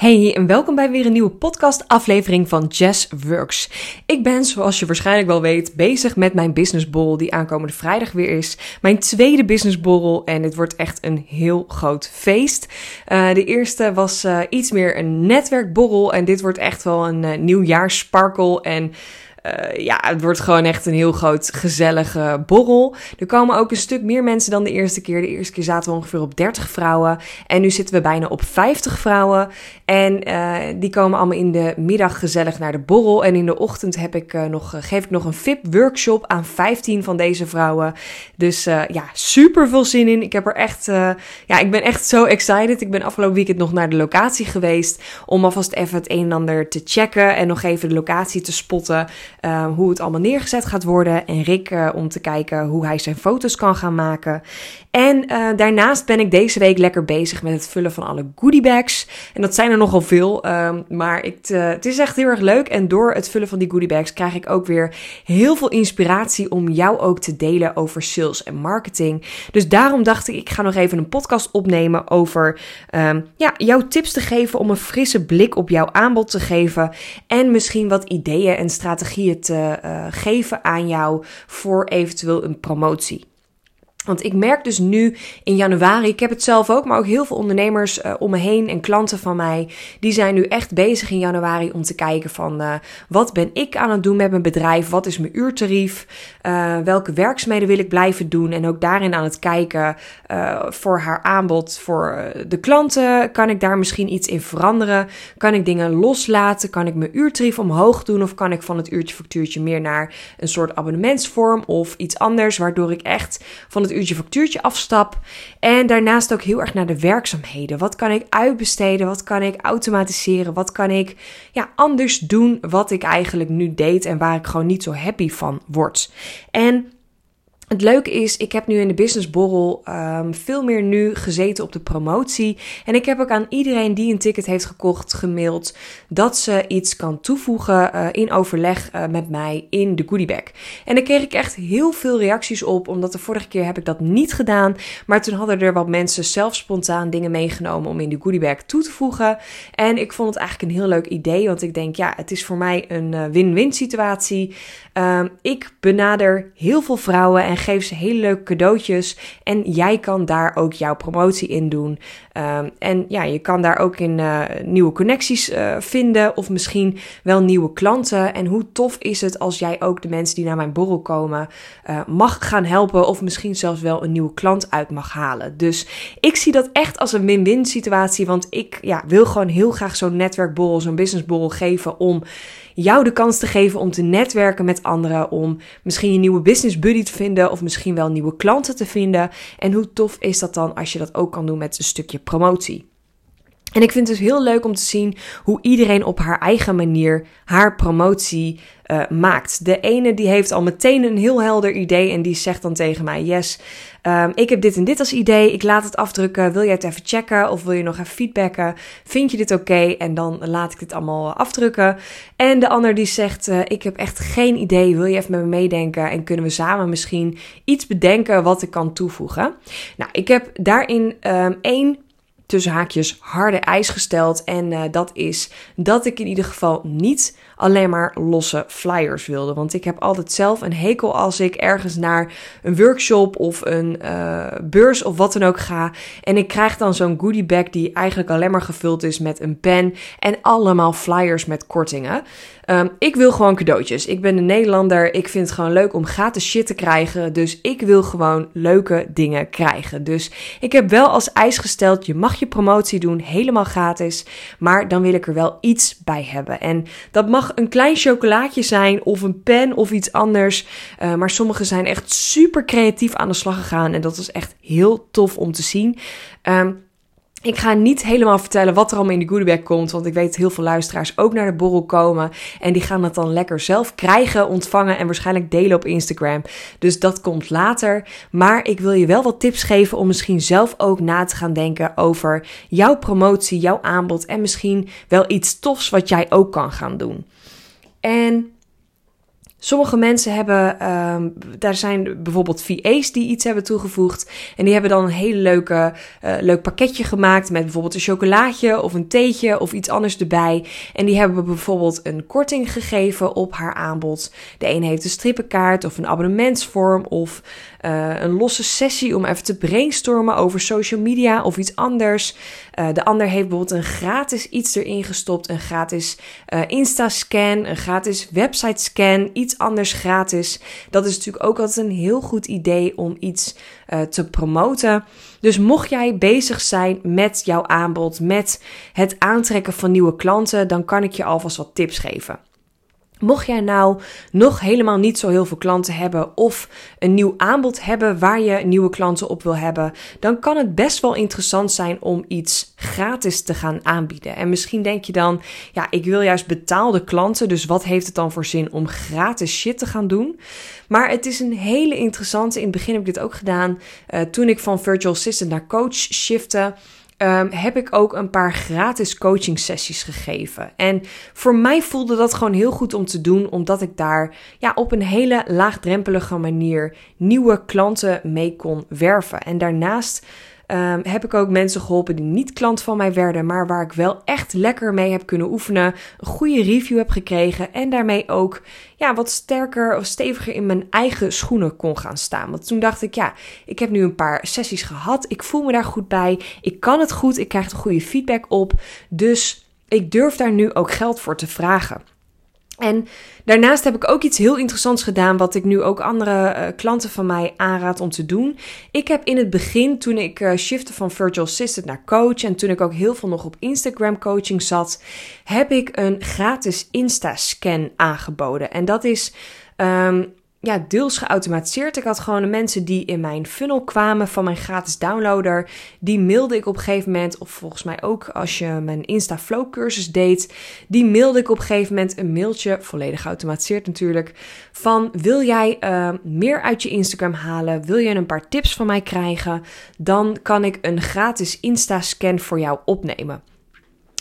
Hey en welkom bij weer een nieuwe podcast aflevering van Jazz Works. Ik ben, zoals je waarschijnlijk wel weet, bezig met mijn businessborrel die aankomende vrijdag weer is. Mijn tweede businessborrel en dit wordt echt een heel groot feest. Uh, de eerste was uh, iets meer een netwerkborrel en dit wordt echt wel een uh, nieuwjaarsparkel en... Uh, ja, het wordt gewoon echt een heel groot gezellige borrel. Er komen ook een stuk meer mensen dan de eerste keer. De eerste keer zaten we ongeveer op 30 vrouwen. En nu zitten we bijna op 50 vrouwen. En uh, die komen allemaal in de middag gezellig naar de borrel. En in de ochtend heb ik, uh, nog, geef ik nog een VIP-workshop aan 15 van deze vrouwen. Dus ja, super veel zin in. Ik heb er echt, ja, ik ben echt zo excited. Ik ben afgelopen weekend nog naar de locatie geweest. Om alvast even het een en ander te checken. En nog even de locatie te spotten. Uh, hoe het allemaal neergezet gaat worden. En Rick uh, om te kijken hoe hij zijn foto's kan gaan maken. En uh, daarnaast ben ik deze week lekker bezig met het vullen van alle goodiebags. En dat zijn er nogal veel. Um, maar ik, het is echt heel erg leuk. En door het vullen van die goodiebags krijg ik ook weer heel veel inspiratie om jou ook te delen over sales en marketing. Dus daarom dacht ik, ik ga nog even een podcast opnemen over um, ja, jouw tips te geven om een frisse blik op jouw aanbod te geven. En misschien wat ideeën en strategieën te uh, geven aan jou voor eventueel een promotie. Want ik merk dus nu in januari, ik heb het zelf ook, maar ook heel veel ondernemers uh, om me heen en klanten van mij, die zijn nu echt bezig in januari om te kijken van uh, wat ben ik aan het doen met mijn bedrijf, wat is mijn uurtarief, uh, welke werkzaamheden wil ik blijven doen? En ook daarin aan het kijken voor haar aanbod voor de klanten, kan ik daar misschien iets in veranderen, kan ik dingen loslaten, kan ik mijn uurtarief omhoog doen? Of kan ik van het uurtje factuurtje meer naar een soort abonnementsvorm of iets anders, waardoor ik echt van het uurtje factuurtje afstap. En daarnaast ook heel erg naar de werkzaamheden. Wat kan ik uitbesteden? Wat kan ik automatiseren? Wat kan ik ja, anders doen wat ik eigenlijk nu deed en waar ik gewoon niet zo happy van word? En het leuke is, ik heb nu in de businessborrel um, veel meer nu gezeten op de promotie. En ik heb ook aan iedereen die een ticket heeft gekocht gemaild dat ze iets kan toevoegen uh, in overleg uh, met mij in de goodiebag. En daar kreeg ik echt heel veel reacties op, omdat de vorige keer heb ik dat niet gedaan. Maar toen hadden er wat mensen zelf spontaan dingen meegenomen om in de goodiebag toe te voegen. En ik vond het eigenlijk een heel leuk idee, want ik denk, ja, het is voor mij een uh, win-win situatie. Um, ik benader heel veel vrouwen en geef ze hele leuke cadeautjes. En jij kan daar ook jouw promotie in doen. Um, en ja, je kan daar ook in uh, nieuwe connecties uh, vinden. Of misschien wel nieuwe klanten. En hoe tof is het als jij ook de mensen die naar mijn borrel komen uh, mag gaan helpen. Of misschien zelfs wel een nieuwe klant uit mag halen. Dus ik zie dat echt als een win-win situatie. Want ik ja, wil gewoon heel graag zo'n netwerkborrel, zo'n businessborrel geven om jou de kans te geven om te netwerken met anderen, om misschien een nieuwe business buddy te vinden of misschien wel nieuwe klanten te vinden. En hoe tof is dat dan als je dat ook kan doen met een stukje promotie? En ik vind het dus heel leuk om te zien hoe iedereen op haar eigen manier haar promotie uh, maakt. De ene die heeft al meteen een heel helder idee en die zegt dan tegen mij: Yes, um, ik heb dit en dit als idee. Ik laat het afdrukken. Wil jij het even checken of wil je nog even feedbacken? Vind je dit oké? En dan laat ik dit allemaal afdrukken. En de ander die zegt: uh, Ik heb echt geen idee. Wil je even met me meedenken? En kunnen we samen misschien iets bedenken wat ik kan toevoegen? Nou, ik heb daarin um, één tussen haakjes harde eis gesteld. En uh, dat is dat ik in ieder geval niet alleen maar losse flyers wilde. Want ik heb altijd zelf een hekel als ik ergens naar een workshop of een uh, beurs of wat dan ook ga. En ik krijg dan zo'n goodie bag die eigenlijk alleen maar gevuld is met een pen en allemaal flyers met kortingen. Um, ik wil gewoon cadeautjes. Ik ben een Nederlander. Ik vind het gewoon leuk om gratis shit te krijgen. Dus ik wil gewoon leuke dingen krijgen. Dus ik heb wel als eis gesteld: je mag je promotie doen, helemaal gratis. Maar dan wil ik er wel iets bij hebben. En dat mag een klein chocolaatje zijn, of een pen of iets anders. Uh, maar sommigen zijn echt super creatief aan de slag gegaan. En dat is echt heel tof om te zien. Um, ik ga niet helemaal vertellen wat er allemaal in de goodiebag komt, want ik weet heel veel luisteraars ook naar de borrel komen en die gaan het dan lekker zelf krijgen, ontvangen en waarschijnlijk delen op Instagram. Dus dat komt later. Maar ik wil je wel wat tips geven om misschien zelf ook na te gaan denken over jouw promotie, jouw aanbod en misschien wel iets tofs wat jij ook kan gaan doen. En Sommige mensen hebben, um, daar zijn bijvoorbeeld VA's die iets hebben toegevoegd. En die hebben dan een hele leuke, uh, leuk pakketje gemaakt met bijvoorbeeld een chocolaatje of een theetje of iets anders erbij. En die hebben bijvoorbeeld een korting gegeven op haar aanbod. De een heeft een strippenkaart of een abonnementsvorm of uh, een losse sessie om even te brainstormen over social media of iets anders. Uh, de ander heeft bijvoorbeeld een gratis iets erin gestopt, een gratis Insta-scan, een gratis website-scan, iets anders gratis. Dat is natuurlijk ook altijd een heel goed idee om iets uh, te promoten. Dus mocht jij bezig zijn met jouw aanbod, met het aantrekken van nieuwe klanten, dan kan ik je alvast wat tips geven. Mocht jij nou nog helemaal niet zo heel veel klanten hebben of een nieuw aanbod hebben waar je nieuwe klanten op wil hebben, dan kan het best wel interessant zijn om iets gratis te gaan aanbieden. En misschien denk je dan, ja, ik wil juist betaalde klanten, dus wat heeft het dan voor zin om gratis shit te gaan doen? Maar het is een hele interessante. In het begin heb ik dit ook gedaan uh, toen ik van virtual assistant naar coach shifte um, heb ik ook een paar gratis coaching sessies gegeven. En voor mij voelde dat gewoon heel goed om te doen, omdat ik daar ja, op een hele laagdrempelige manier nieuwe klanten mee kon werven. En daarnaast um, heb ik ook mensen geholpen die niet klant van mij werden, maar waar ik wel echt lekker mee heb kunnen oefenen, een goede review heb gekregen en daarmee ook ja, wat sterker of steviger in mijn eigen schoenen kon gaan staan. Want toen dacht ik, ja, ik heb nu een paar sessies gehad, ik voel me daar goed bij, ik kan het goed, ik krijg er goede feedback op, dus ik durf daar nu ook geld voor te vragen. En daarnaast heb ik ook iets heel interessants gedaan, wat ik nu ook andere uh, klanten van mij aanraad om te doen. Ik heb in het begin, toen ik uh, shifte van virtual assistant naar coach en toen ik ook heel veel nog op Instagram coaching zat, heb ik een gratis Insta-scan aangeboden. En dat is um, ja, deels geautomatiseerd. Ik had gewoon de mensen die in mijn funnel kwamen van mijn gratis downloader. Die mailde ik op een gegeven moment, of volgens mij ook als je mijn Insta Flow cursus deed. Die mailde ik op een gegeven moment een mailtje, volledig geautomatiseerd natuurlijk. Van wil jij uh, meer uit je Instagram halen? Wil je een paar tips van mij krijgen? Dan kan ik een gratis Insta scan voor jou opnemen.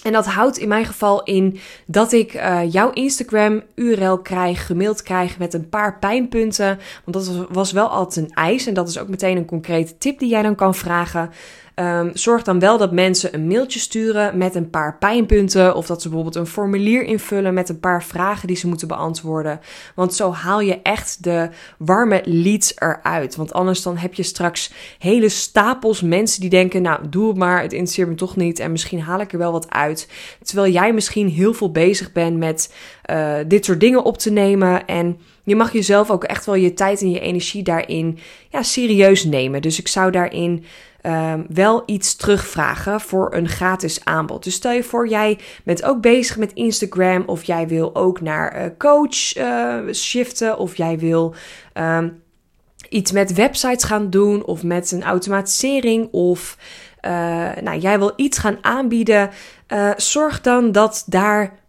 En dat houdt in mijn geval in dat ik uh, jouw Instagram URL krijg, gemaild krijg met een paar pijnpunten. Want dat was wel altijd een eis en dat is ook meteen een concrete tip die jij dan kan vragen. Um, zorg dan wel dat mensen een mailtje sturen met een paar pijnpunten. Of dat ze bijvoorbeeld een formulier invullen met een paar vragen die ze moeten beantwoorden. Want zo haal je echt de warme leads eruit. Want anders dan heb je straks hele stapels mensen die denken: Nou, doe het maar, het interesseert me toch niet. En misschien haal ik er wel wat uit. Terwijl jij misschien heel veel bezig bent met uh, dit soort dingen op te nemen. En je mag jezelf ook echt wel je tijd en je energie daarin ja, serieus nemen. Dus ik zou daarin um, wel iets terugvragen voor een gratis aanbod. Dus stel je voor, jij bent ook bezig met Instagram of jij wil ook naar uh, coach uh, shiften of jij wil um, iets met websites gaan doen of met een automatisering of uh, nou, jij wil iets gaan aanbieden. zorg dan dat daar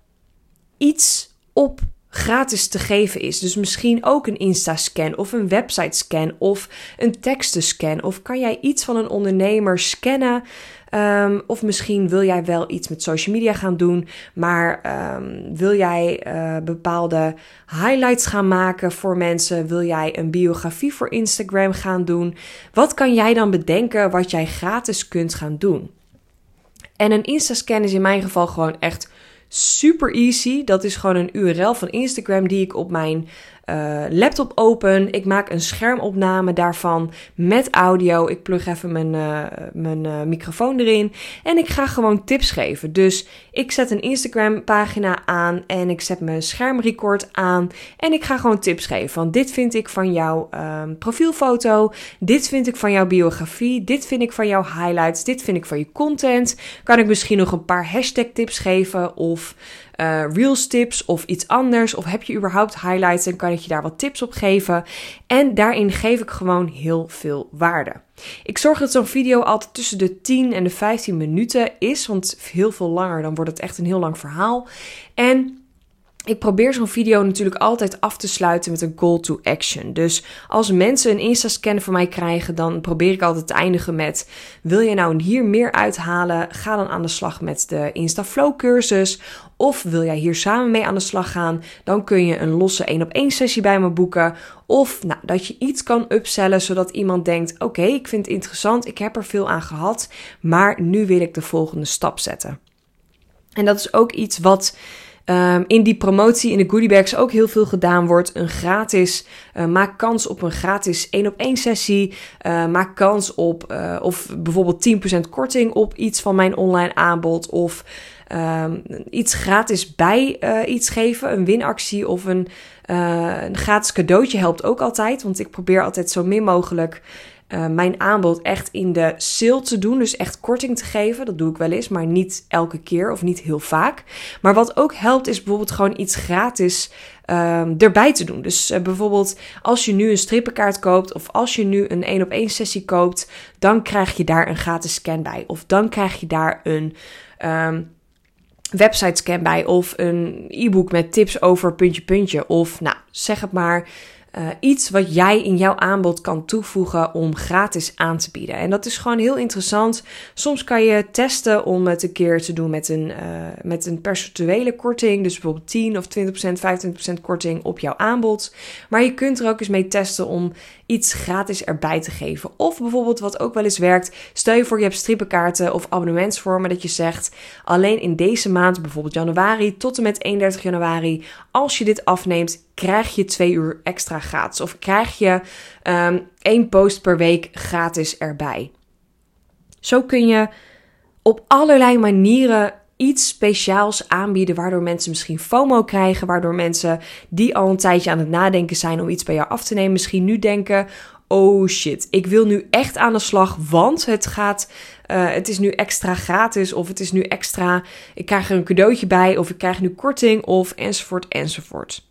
iets op gratis te geven is. Dus misschien ook een Insta-scan of een website-scan of een tekstenscan. Of kan jij iets van een ondernemer scannen? Um, of misschien wil jij wel iets met social media gaan doen, maar um, wil jij uh, bepaalde highlights gaan maken voor mensen? Wil jij een biografie voor Instagram gaan doen? Wat kan jij dan bedenken wat jij gratis kunt gaan doen? En een Insta-scan is in mijn geval gewoon echt super easy. Dat is gewoon een URL van Instagram die ik op mijn uh, laptop open. Ik maak een schermopname daarvan met audio. Ik plug even mijn, uh, mijn uh, microfoon erin. En ik ga gewoon tips geven. Dus ik zet een Instagram pagina aan. En ik zet mijn schermrecord aan. En ik ga gewoon tips geven. Van dit vind ik van jouw um, profielfoto. Dit vind ik van jouw biografie. Dit vind ik van jouw highlights. Dit vind ik van je content. Kan ik misschien nog een paar hashtag tips geven. Of uh, reels tips of iets anders? Of heb je überhaupt highlights en kan ik je daar wat tips op geven? En daarin geef ik gewoon heel veel waarde. Ik zorg dat zo'n video altijd tussen de 10 en de 15 minuten is, want heel veel langer dan wordt het echt een heel lang verhaal. En ik probeer zo'n video natuurlijk altijd af te sluiten met een call to action. Dus als mensen een Insta-scan van mij krijgen, dan probeer ik altijd te eindigen met: Wil je nou hier meer uithalen? Ga dan aan de slag met de Insta-flow cursus. Of wil jij hier samen mee aan de slag gaan? Dan kun je een losse 1 op 1 sessie bij me boeken. Of nou, dat je iets kan upsellen zodat iemand denkt: Oké, ik vind het interessant, ik heb er veel aan gehad, maar nu wil ik de volgende stap zetten. En dat is ook iets wat Um, in die promotie in de goodiebags ook heel veel gedaan wordt. Een gratis, uh, maak kans op een gratis 1 op 1 sessie. Uh, maak kans op uh, of bijvoorbeeld 10% korting op iets van mijn online aanbod. Of um, iets gratis bij iets geven. Een winactie of een, een gratis cadeautje helpt ook altijd. Want ik probeer altijd zo min mogelijk uh, mijn aanbod echt in de sale te doen. Dus echt korting te geven. Dat doe ik wel eens, maar niet elke keer of niet heel vaak. Maar wat ook helpt, is bijvoorbeeld gewoon iets gratis um, erbij te doen. Dus uh, bijvoorbeeld als je nu een strippenkaart koopt of als je nu een 1 op 1 sessie koopt, dan krijg je daar een gratis scan bij. Of dan krijg je daar een. Um, website scan bij of een e-book met tips over puntje puntje of nou zeg het maar uh, iets wat jij in jouw aanbod kan toevoegen om gratis aan te bieden. En dat is gewoon heel interessant. Soms kan je testen om het een keer te doen met een, uh, met een percentuele korting. Dus bijvoorbeeld 10 of 20%, 25% korting op jouw aanbod. Maar je kunt er ook eens mee testen om iets gratis erbij te geven. Of bijvoorbeeld wat ook wel eens werkt. Stel je voor je hebt strippenkaarten of abonnementsvormen dat je zegt alleen in deze maand, bijvoorbeeld januari tot en met 31 januari, als je dit afneemt, krijg je twee uur extra gratis. Of krijg je um, één post per week gratis erbij. Zo kun je op allerlei manieren iets speciaals aanbieden, waardoor mensen misschien FOMO krijgen, waardoor mensen die al een tijdje aan het nadenken zijn om iets bij jou af te nemen, misschien nu denken: oh shit, ik wil nu echt aan de slag, want het gaat, uh, het is nu extra gratis of het is nu extra, ik krijg er een cadeautje bij of ik krijg nu korting of enzovoort enzovoort.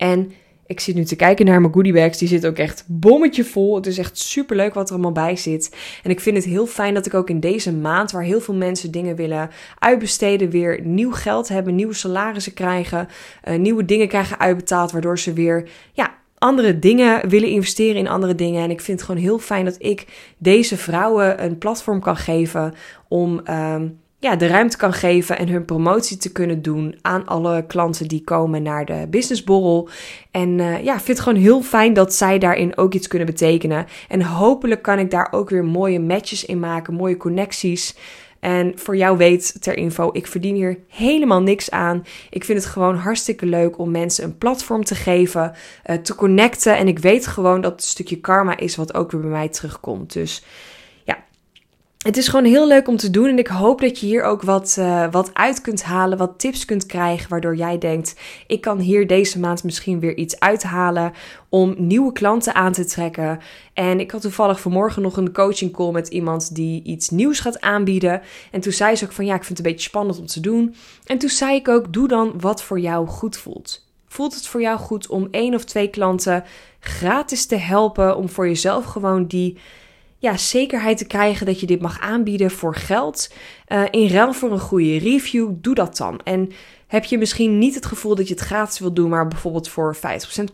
En ik zit nu te kijken naar mijn goodiebags. Die zit ook echt bommetje vol. Het is echt super leuk wat er allemaal bij zit. En ik vind het heel fijn dat ik ook in deze maand, waar heel veel mensen dingen willen uitbesteden, weer nieuw geld hebben, nieuwe salarissen krijgen, uh, nieuwe dingen krijgen uitbetaald, waardoor ze weer ja, andere dingen willen investeren in andere dingen. En ik vind het gewoon heel fijn dat ik deze vrouwen een platform kan geven om. Uh, ja, de ruimte kan geven en hun promotie te kunnen doen aan alle klanten die komen naar de businessborrel. En uh, ja, vind het gewoon heel fijn dat zij daarin ook iets kunnen betekenen. En hopelijk kan ik daar ook weer mooie matches in maken, mooie connecties. En voor jou weet ter info, ik verdien hier helemaal niks aan. Ik vind het gewoon hartstikke leuk om mensen een platform te geven, uh, te connecten. En ik weet gewoon dat het een stukje karma is wat ook weer bij mij terugkomt. Dus het is gewoon heel leuk om te doen. En ik hoop dat je hier ook wat, uh, wat uit kunt halen, wat tips kunt krijgen. Waardoor jij denkt: ik kan hier deze maand misschien weer iets uithalen om nieuwe klanten aan te trekken. En ik had toevallig vanmorgen nog een coaching call met iemand die iets nieuws gaat aanbieden. En toen zei ze ook van ja, ik vind het een beetje spannend om te doen. En toen zei ik ook: doe dan wat voor jou goed voelt. Voelt het voor jou goed om één of twee klanten gratis te helpen om voor jezelf gewoon die ja, zekerheid te krijgen dat je dit mag aanbieden voor geld. Uh, in ruil voor een goede review, doe dat dan. En heb je misschien niet het gevoel dat je het gratis wilt doen, maar bijvoorbeeld voor 50%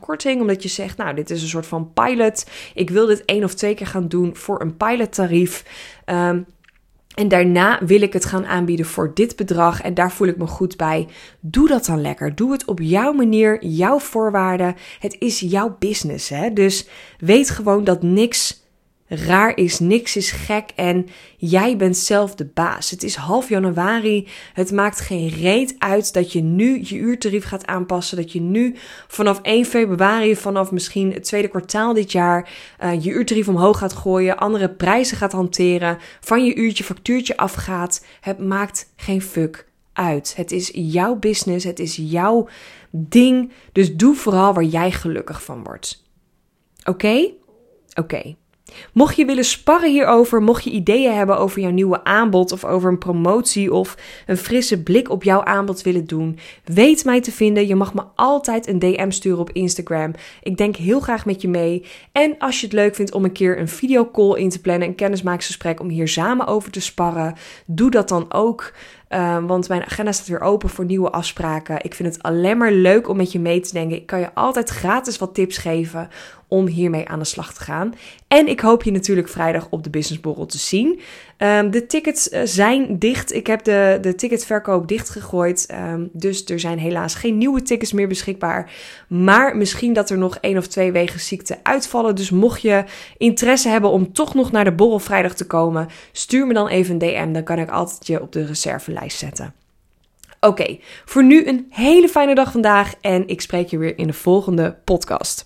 korting, omdat je zegt, nou, dit is een soort van pilot. Ik wil dit één of twee keer gaan doen voor een pilottarief. Um, en daarna wil ik het gaan aanbieden voor dit bedrag en daar voel ik me goed bij. Doe dat dan lekker. Doe het op jouw manier, jouw voorwaarden. Het is jouw business, hè? Dus weet gewoon dat niks raar is, niks is gek en jij bent zelf de baas. Het is half januari, het maakt geen reet uit dat je nu je uurtarief gaat aanpassen, dat je nu vanaf 1 februari, vanaf misschien het tweede kwartaal dit jaar, uh, je uurtarief omhoog gaat gooien, andere prijzen gaat hanteren, van je uurtje factuurtje afgaat. Het maakt geen fuck uit. Het is jouw business, het is jouw ding, dus doe vooral waar jij gelukkig van wordt. Oké? Oké. Mocht je willen sparren hierover, mocht je ideeën hebben over jouw nieuwe aanbod of over een promotie of een frisse blik op jouw aanbod willen doen, weet mij te vinden. Je mag me altijd een DM sturen op Instagram. Ik denk heel graag met je mee. En als je het leuk vindt om een keer een videocall in te plannen, een kennismakingsgesprek om hier samen over te sparren, doe dat dan ook. Ehm, want mijn agenda staat weer open voor nieuwe afspraken. Ik vind het alleen maar leuk om met je mee te denken. Ik kan je altijd gratis wat tips geven om hiermee aan de slag te gaan. En ik hoop je natuurlijk vrijdag op de Businessborrel te zien. Ehm, de tickets eh, zijn dicht. Ik heb de, de ticketverkoop dichtgegooid. Um, dus er zijn helaas geen nieuwe tickets meer beschikbaar. Maar misschien dat er nog één of twee wegen ziekte uitvallen. Dus mocht je interesse hebben om toch nog naar de borrel vrijdag te komen, stuur me dan even een DM. Dan kan ik altijd je op de reservelijst zetten. Oké, voor nu een hele fijne dag vandaag en ik spreek je weer in de volgende podcast.